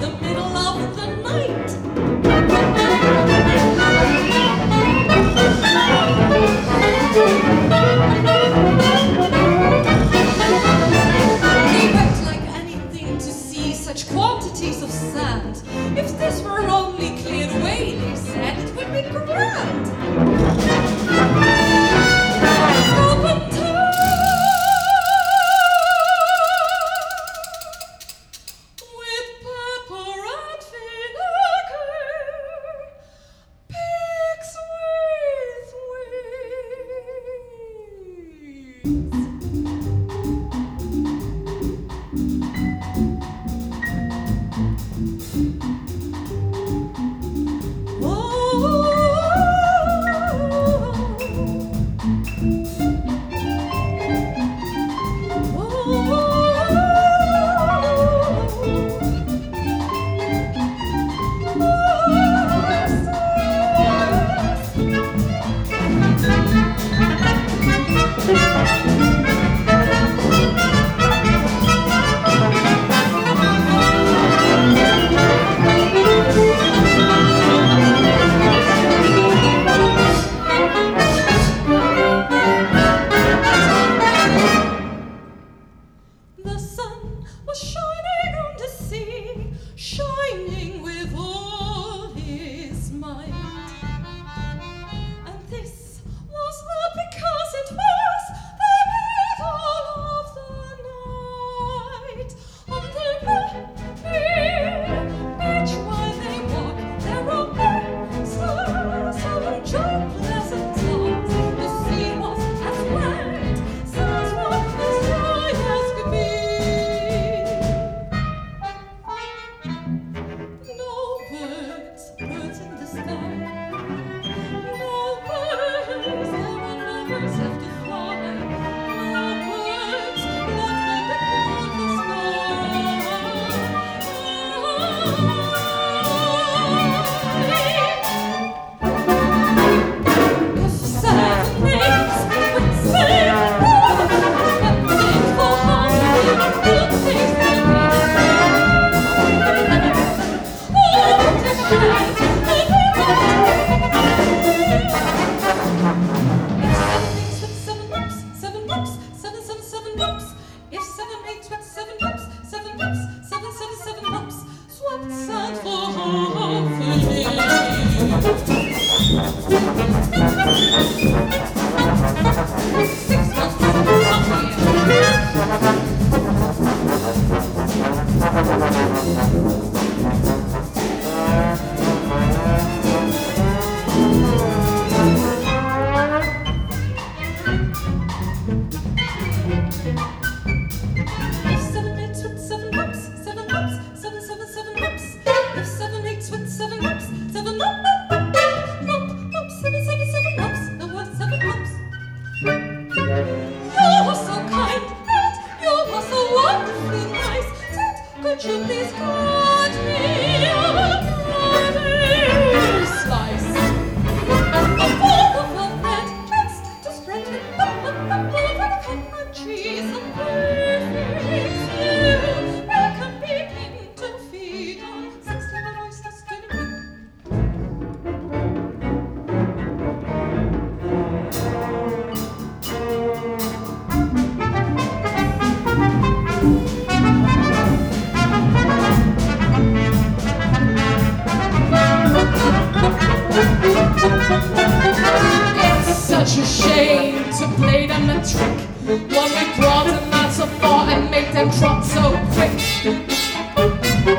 the middle of the night. They like anything to see such quantities of sand. If this were only cleared away, they said, it would be grand.